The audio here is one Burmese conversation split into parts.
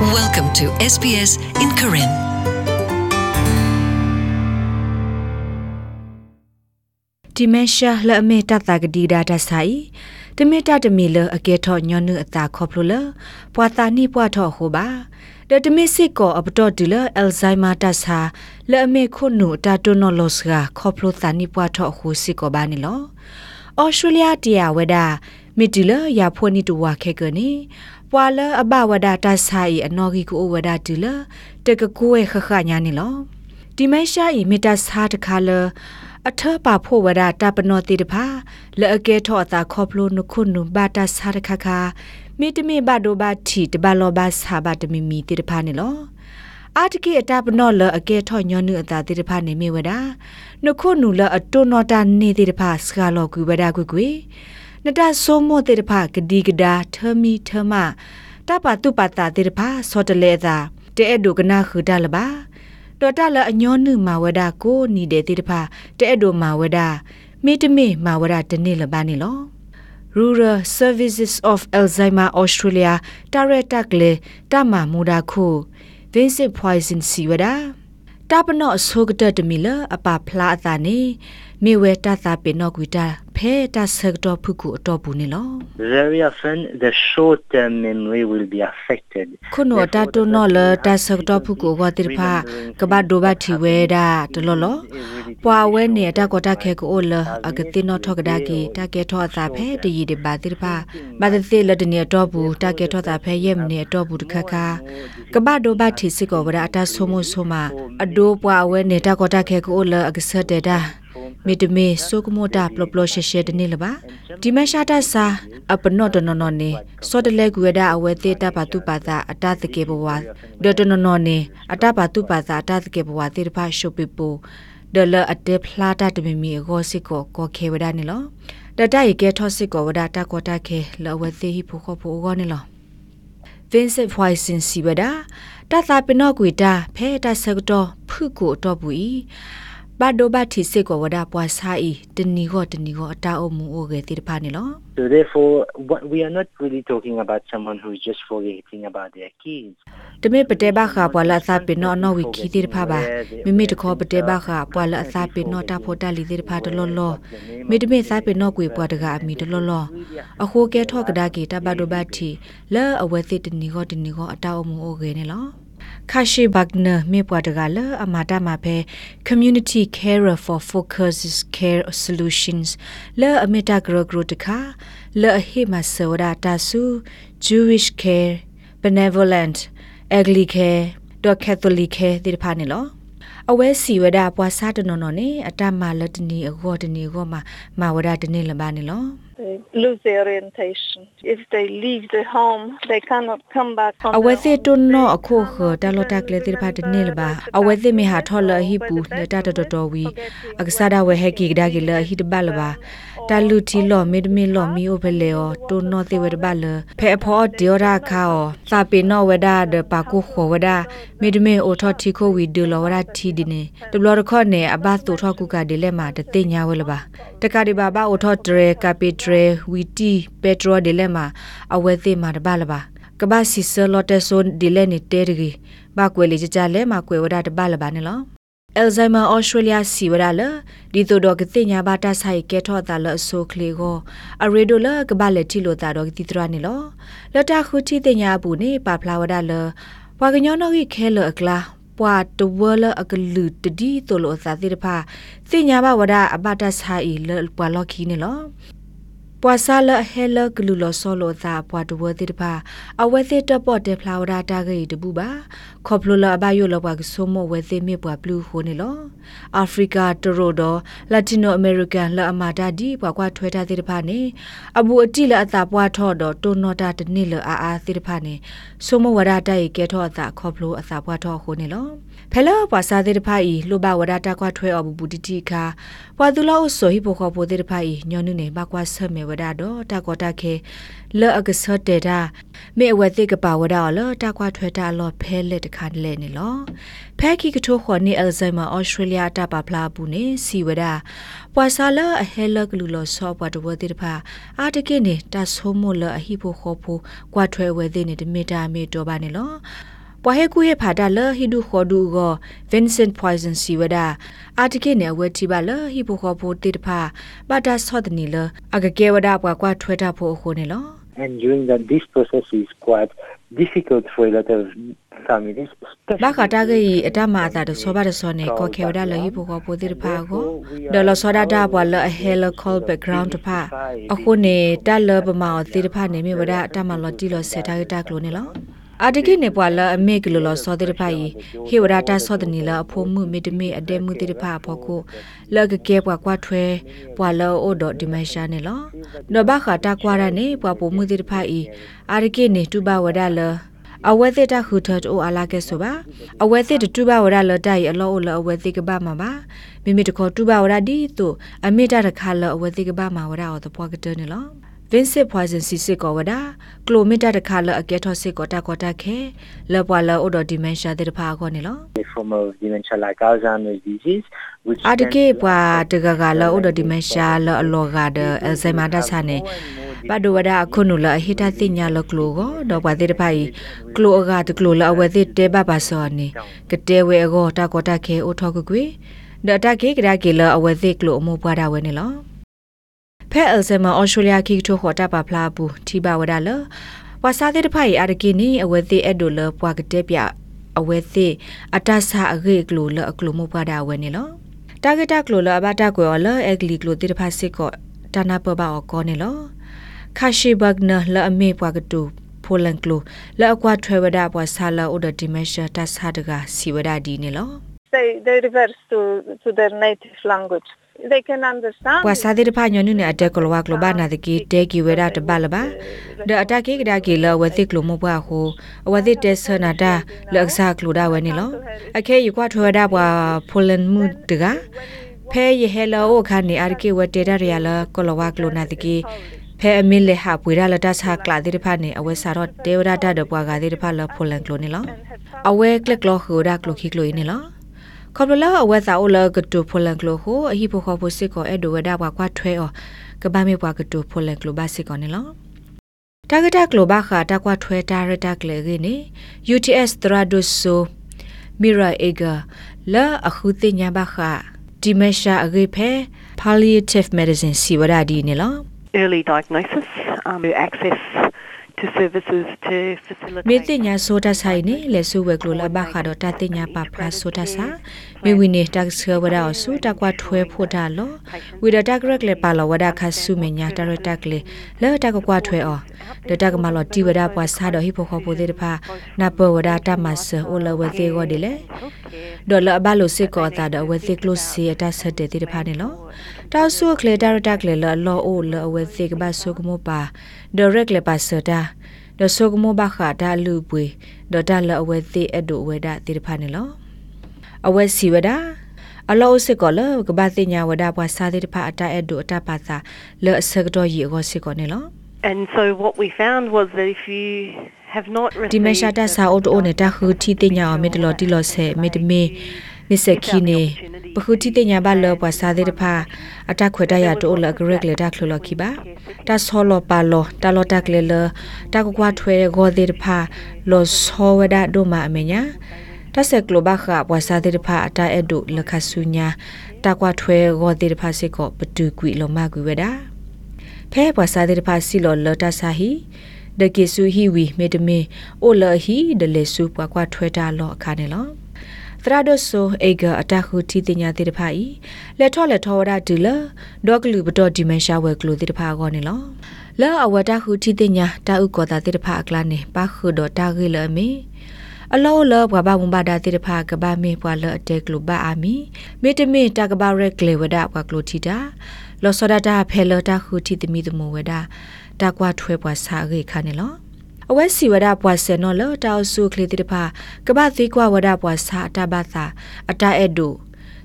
Welcome to SBS in Karen. ဒီမရှာလအမေတတာကဒီဒါတဆိုင်တမေတတမီလအကေထောညွနုအတာခေါပလိုလပွာတာနိပွားထောဟိုပါဒတမီစစ်ကောအပတော်ဒီလအယ်ဇိုင်မာတဆာလအမေခုနုတာတိုနိုလောစကခေါပလိုတာနိပွားထောဟိုစစ်ကောပါနီလောဩစတြေးလျတရားဝဒမီတီလရဖိုနီတူဝါခေကနီ ပွာလအဘဝဒတာဆိုင်အနော်ဂီကိုဝဒတီလတကကိုဝခခညာနီလောဒီမရှာဤမီတာစာတခါလအထပါဖို့ဝဒတာပနောတိတဖာလဲအကဲထောအတာခေါပလိုနခုနုဘာတာစာတခခါမိတမိဘဒိုဘာတီတဘလောဘာစာဘတမီမီတိတဖာနီလောအာတကိအတာပနောလအကဲထောညောနုအတာတိတဖာနေမိဝဒနခုနုလအတုနောတာနေတိတဖာစကလောကူဝဒကွကွေ နတဆိုမောတေတဖာဂဒီဂဒါထမီထမတပတုပတာတေတဖာစောတလေသာတဲအဒုကနာခူတလပါတော်တလအညောနုမာဝဒကိုနီတဲ့တေတဖာတဲအဒုမာဝဒမိတမေမာဝဒတနေ့လပါနေလော Rural Services of Alzheimer Australia Director Gle Tama Muda Khu Vincent Poison Siwada တပနော့အစိုးကတတမီလအပဖလားအတာနေ မေဝဲတသာပေနော့ကွီတာဖဲတဆက်တော့ဖုကူအတော့ဘူးနေလော Very often, the short term memory will be affected. ခုနောတတုနောလတဆက်တော့ဖုကူဝတိဖာကဘဒိုဘတီဝဲဒါတလောလောပွာဝဲနေတာကောတခဲကိုလအကတိနောထောကဒါကီတကဲထောအသာဖဲတရီဒီပါတိဖာဘာတိလတနေတော့ဘူးတကဲထောသာဖဲရဲ့မနေတော့ဘူးတခါခါကဘဒိုဘတီစစ်ကောဝရအတဆိုမဆိုမအဒိုပွာဝဲနေတာကောတခဲကိုလအကဆက်တဲ့ဒါမေတမေဆိုကမိုတာပလပလရှေရှေတနေလပါဒီမရှာတဆာအပနော့တနော်နော်နေစောတလဲကွေဒါအဝဲသေးတပါတုပါသာအတတကေဘဝဒတနော်နော်နေအတပါတုပါသာအတတကေဘဝတေတဖာရှုပ်ပပူဒလအတေဖလာတာတမီမီကိုစစ်ကိုကိုခေဝဒနေလောတတရကဲထောစစ်ကိုဝဒတာကိုတခေလောဝဲသေးဟိဖို့ဖို့ကိုနေလော Vincent Poison Sibada တသပနော့ကွေတာဖဲတဆက်တော့ဖုကိုတော့ဘူး ဘတ်ဒိုဘတ်တီစစ်ကိုဝဒပွားဆိုင်တနီကိုတနီကိုအတာအုံမူအိုကေတိတဖာနေလော So therefore, what, we are not really talking about someone who is just forgetting about their kids. တမေပတေဘခါပွာလာသပေနောနောဝီခီတိတဖာပါမိမိတခေါ်ပတေဘခါပွာလာသပေနောတာဖို့တလီတိတဖာတလောလောမိတမေသပေနောကွေပွာတကအမီတလောလောအခုကဲထော့ကဒါကီတဘဒိုဘတ်တီလဲအဝဲသစ်တနီကိုတနီကိုအတာအုံမူအိုကေနေလော ခါရှိဘဂနမေပွားတကလအမတာမဖဲ community carer for focuses care solutions လဲအမတာဂရဂရတခါလဲအဟိမဆောဒတာဆူ jewish care benevolent agli care တော့ catholic care ဒီတဖာနေလောအဝဲစီဝဒပွားစားတနော်နော်နေအတမလတနီအကောတနီကောမှာမဝဒတနေလပါနေလော they lose their orientation. If they leave the home, they cannot come back on အဝဲ their စစ် own. တွန်းနော်အခုခတလတကလေတိဖတ်နေလပါအဝဲစစ်မဟာထော်လဟိပူလက်တတတော်တော်ဝီအကစားဒဝဲဟက်ကီဒါကီလဟိတဘလပါတလူတီလောမီဒမီလောမီအိုဖလေောတွန်းနော်တေဝဲဘလဖဲဖောဒီယောရာခါောစာပေနော်ဝဒါဒပါကုခောဝဒါမီဒမီအိုထော်တီခိုဝီဒလောဝဒါတီဒီနေဒဘလရခောနေအဘတ်တူထော်ကုကဒီလက်မှာတသိညာဝဲလပါတကဒီဘာဘာအိုထော်ဒရကပီဒရဝီတီပက်ထရိုဒီလက်မှာအဝဲသိမှာတဘလပါကဘာစီဆလော်တက်ဆွန်ဒီလဲနေတဲရီဘာကွယ်လေကြကြလဲမှာကွယ်ဝဒတဘလပါနေလော Alzheimer Australia စီဝရလဒီတိုတော့ကတိညာဘာတာဆိုင်ကဲထော့တာလအဆိုကလေးကိုအရေဒိုလကဘာလက်တီလိုတာတော့ဒီတရနေလောလတခုတီတိညာဘူးနေပါဖလာဝဒလဘွာကညောနော်ကြီးခဲလအကလာပွာတဝလအကလူတဒီတိုလိုသာတိတဖာတိညာဘဝဒအဘတာဆိုင်လပွာလော်ခီနေလော ပွာဆာလဟဲလဂလူလဆောလောသာပွာတဝတိတဖာအဝဲသစ်တပေါ့တေဖလာဝဒတာဂေတပူပါခေါပလိုလအဘယိုလဘကဆိုမဝဲသစ်မြပွာဘလူးခိုနေလောအာဖရိကတရိုဒလက်တီနိုအမေရိကန်လအမာတာဒီပွာကွာထွဲတာတိတဖာနေအဘူအတိလအတာပွာထော့တော့တိုနော်တာတနစ်လအာအာတိတဖာနေဆိုမဝဒတာရေကဲထော့အတာခေါပလိုအတာပွာထော့ခိုနေလော ဖဲလပွာစာတိတဖာဤလိုဘဝဒတာကွာထွဲအဘူဘူတီတီခါပွာသူလောဆိုဟိပိုခေါပိုတိတဖာဤညောနုနေဘကွာဆမဲဝဝဒတော့တာကောတာခေလော့အကဆတ်တေတာမေအဝဲတိကပါဝဒလော့တာကွာထွဲတာလော့ဖဲလက်တခါလဲနေလောဖဲခီကထိုးခေါ်နေအယ်ဇိုင်မာအော်စတြေးလျတာပါဖလာဘူးနေစီဝဒပွာဆာလအဟဲလကလူလော့ဆော့ပွားတဝတိတဖာအာတကိနေတာဆိုးမလအဟိဖို့ခေါ်ဖို့ကွာထွဲဝဲသိနေတမီတာမီတော့ပါနေလော ပွာဟေကူရဲ့ဖာတာလဟိဒုခေါ်ဒူကို Vincent Poison စီဝဒအာတကိနေဝဲတီပါလဟိဖို့ခေါ်ဖို့တိတဖာပါတာဆော့တနီလအကကေဝဒပွားကွာထွဲတာဖို့အခုနေလော And during that, this process is quite difficult for a lot of families. ဘာခတာကေအတမအတာတဆောပါတဆောနေကောခေဝဒလဟိဖို့ခေါ်ဖို့တိတဖာကိုဒေါ်လဆောဒတာပွာလအဟဲလကောဘက်ဂရောင်းတဖာအခုနေတာလပမောတိတဖာနေမြဝဒအတမလော်တီလော်ဆက်တာတာကလိုနေလော အာတကိနေပွာလအမေကလိုလစောတိတဖိုင်ဟေဝရတာစောတနီလအဖိုးမှုမေတမေအတဲမှုတိတဖာဖို့ကိုလကကေပွာကွာထွဲပွာလောအိုဒိုဒီမရှာနေလောနောဘခတာကွာရနေပွာပိုမှုတိတဖိုင်အာတကိနေတူဘဝဒလအဝဲသစ်တခုထတ်အိုအလာကဲဆိုပါအဝဲသစ်တူဘဝရလတိုင်အလောအလအဝဲသစ်ကဘာမှာပါမိမိတခေါ်တူဘဝရဒီတို့အမေတတခါလအဝဲသစ်ကဘာမှာဝရအော်တပွားကတဲနေလော Vincent Poison စီစစ်ကောဝဒကလိုမီတာတခါလအကဲထောစစ်ကောတာကောတာခဲလပွာလအိုဒိုဒီမန်ရှာတဲ့တဖာကောနေလော A form of dementia like Alzheimer's disease, which အာတ can ကေ be ပွာတကကလအိုဒိုဒီမန်ရှာလအလောကဒအယ်ဇိုင်မာဒဆာနေဘဒဝဒအခုနုလဟိတသိညာလကလိုကိုတော့ပွာတဲ့တဖာကြီးကလိုအကတကလိုလအဝဲတဲ့တဲဘဘဆောနေကတဲဝဲအကောတာကောတာခဲအိုထောကကွေဒတာကေကရာကေလအဝဲတဲ့ကလိုအမောပွားတာဝဲနေလော ဖဲအယ်ဇမအော်စတြေးလျခိကထိုခေါ်တာပါဖလာဘူးတီပါဝဒါလဝါစာတဲ့တဖိုင်အာရကိနီအဝဲသေးအဲ့ဒိုလပွားကတဲ့ပြအဝဲသေးအတဆာအဂေကလိုလအကလိုမပွားတာဝဲနေလောတာဂက်တာကလိုလအဘတာကွယ်လအဂလီကလိုတိတဖာစစ်ကောတနာပပအောကောနေလောခါရှိဘဂနလအမေပွားကတူဖိုလန်ကလိုလအကွာထွဲဝဒပွားဆာလာအိုဒဒီမက်ရှာတဆာတကစီဝဒဒီနေလော They they reverse to to their native language. They can understand. ပွာစာတိတဖညနုနေအတက်ကလောကလောဘာနာတကီတဲကီဝဲတာတပလပါဒအတကေကဒါကီလဝသိကလိုမဘွားဟိုအဝသိတဲဆနာတာလက်စားကလိုဒါဝဲနေလောအခဲယူကွာထွေဒါဘွာဖိုလန်မှုတကဖဲယဟဲလောခါနေအရကေဝတဲဒါရရလကလောဝကလိုနာတကီဖဲအမင်းလေဟာပွေရလတဆာကလာတိတဖနေအဝဲစာတော့တေဝရတာဒဘွာကတိတဖလဖိုလန်ကလိုနေလောအဝဲကလကလောဟိုဒါကလိုခိကလိုနေလော ခေါပလလာအဝဲသာအိုလကတူဖိုလန်ကလိုဟိုအဟိဖိုခေါ်ဖိုစစ်ကောအဲ့ဒိုဝဒါဘွာကွာထွဲအောကဘာမေဘွာကတူဖိုလန်ကလိုဘာစစ်ကောနေလောတာဂက်တာကလိုဘာခာတာကွာထွဲတာရတာကလေကနေ UTS တရာဒိုဆိုမီရာအေဂါလာအခုတင်ညာဘာခာဒီမရှာအဂေဖဲ palliative medicine စီဝရဒီနေလော early diagnosis, um, access to services to facilitate. မေတင်ညာဆိုတာဆိုင်နေလေဆုဝဲကလိုလာဘခါတော့တတင်ညာပါဖလာဆိုတာစာမေဝီနေတက်ဆဝဒါဆုတကွာထွဲဖို့တာလောဝီဒတာဂရက်လေပါလောဝဒါခါဆုမညာတရတက်လေလဲတကွာထွဲအော် ဒတကမလောတီဝဒါပွားစားတော့ဟိဖို့ခေါ်ဖို့တဲ့တဖာနာပဝဒါတမဆအိုလဝသေးကိုဒီလေဒေါ်လာဘလိုစစ်ကောတာတော့ဝသေးကလို့စီအတဆက်တဲ့တဲ့တဖာနေလောတောက်ဆုကလေတရတက်လေလောအိုလဝသေးကဘဆုကမောပါဒရက်လေပါစတာဒဆုကမောဘခါတာလူပွေဒေါ်တာလအဝသေးအဒိုဝဒါတဲ့တဖာနေလောအဝဲစီဝဒါအလောစစ်ကောလကဘာတင်ညာဝဒါပွားစားတဲ့တဖာအတအဲ့ဒိုအတပါသာလောအစကတော့ရီကိုစစ်ကောနေလော And so what we found was that if you have not ဒီ received မရှာတဆာအိုတိုနေတာခူတီတင်ညာအမေတလော်တီလော်ဆဲမေတမေမစ္စခီနေပခုတီတင်ညာဘလောပွားစားတဲ့တဖာအတခွေတရတိုလဂရက်လေတာခလလခိပါတဆောလောပါလောတလောတကလေလတကကွာထွဲဂောတဲ့တဖာလောဆောဝဒဒိုမာအမေညာတဆက်ကလိုဘခပွားစားတဲ့တဖာအတအဲ့ဒိုလခဆူညာတကွာထွဲဂောတဲ့တဖာစစ်ကောပတူကွီလောမကွီဝဒါ ဖဲပွားစားတဲ့တဖာစီလောလတဆာဟီဒကေဆူဟီဝီမေတမေအိုလဟီဒလေဆူပွားကွာထွဲတာလောအခါနေလောသရဒိုဆိုအေဂအတခုတီတင်ညာတိတဖာဤလက်ထော့လက်ထောဝဒဒူလဒေါကလူဘတော်ဒီမန်ရှာဝဲကလူတိတဖာကောနေလောလာအဝတခုတီတင်ညာတာဥကောတာတိတဖာအကလာနေပါခုတော့တာဂေလမေအလောလဘဘဝမ္ဘာဒတိတဖာကဘာမေပွာလအတက်ကလူဘာအာမီမေတမေတကဘာရက်ကလေဝဒဘကလူတီတာ လောစဒတာဖဲလတာခုတီတမီတမဝဒတာကွာထွဲပွားစာရေခါနေလောအဝဲစီဝဒပွားစနောလတောက်ဆုကလေးတိတဖာကဘာသေးကွာဝဒပွားစာအတဘာသာအတအဲ့ဒု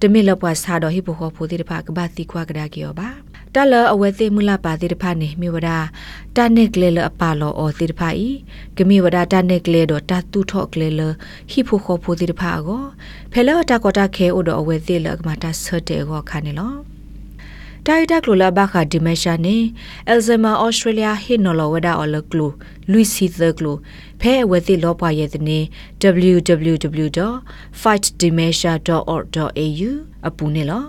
တမိလပွားစာတော့ဟိဘခောဖိုတိတဖာကဘာတိကွာကဒါကီယောပါတလအဝဲသေးမူလာပါတိတဖာနေမိဝဒတာနက်ကလေလအပါလောအောတိတဖာဤကမိဝဒတာနက်ကလေတော့တာတူထော့ကလေလဟိဖိုခေါဖိုတိတဖာကိုဖဲလောတာကောတာခဲအိုတော့အဝဲသေးလကမတာဆတ်တဲ့ကိုခါနေလော တိုင်တက်ကလိုလာဘခဒီမရှာနေအယ်ဇမာအော်စတြေးလျဟင်နော်လဝဒါအော်လကလူလူစီသကလူဖဲအဝဲတိလောပွားရဲ့တဲ့နေ www.fightdementia.org.au အပူနေလော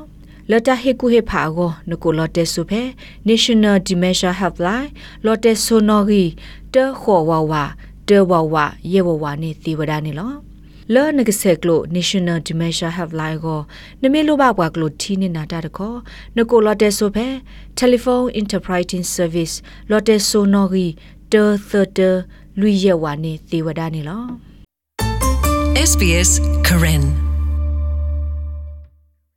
လတဟေကူဟေဖာကိုနကိုလတဲဆုဖဲ National Dementia Helpline လော်တဲဆိုနော်ဂီတဲခေါ်ဝဝတဲဝဝယေဝဝနေသီဝဒနေလော လောနကဆက်ကလို National Dementia Helpline ကိုနမေလိုဘကွာကလိုတီနေနာတာတခေါနကိုလတဲဆိုဖဲ Telephone Interpreting Service လော်တဲဆိုနော်ဂီတဲသတဲလူယေဝနေသီဝဒနေလော SBS Karen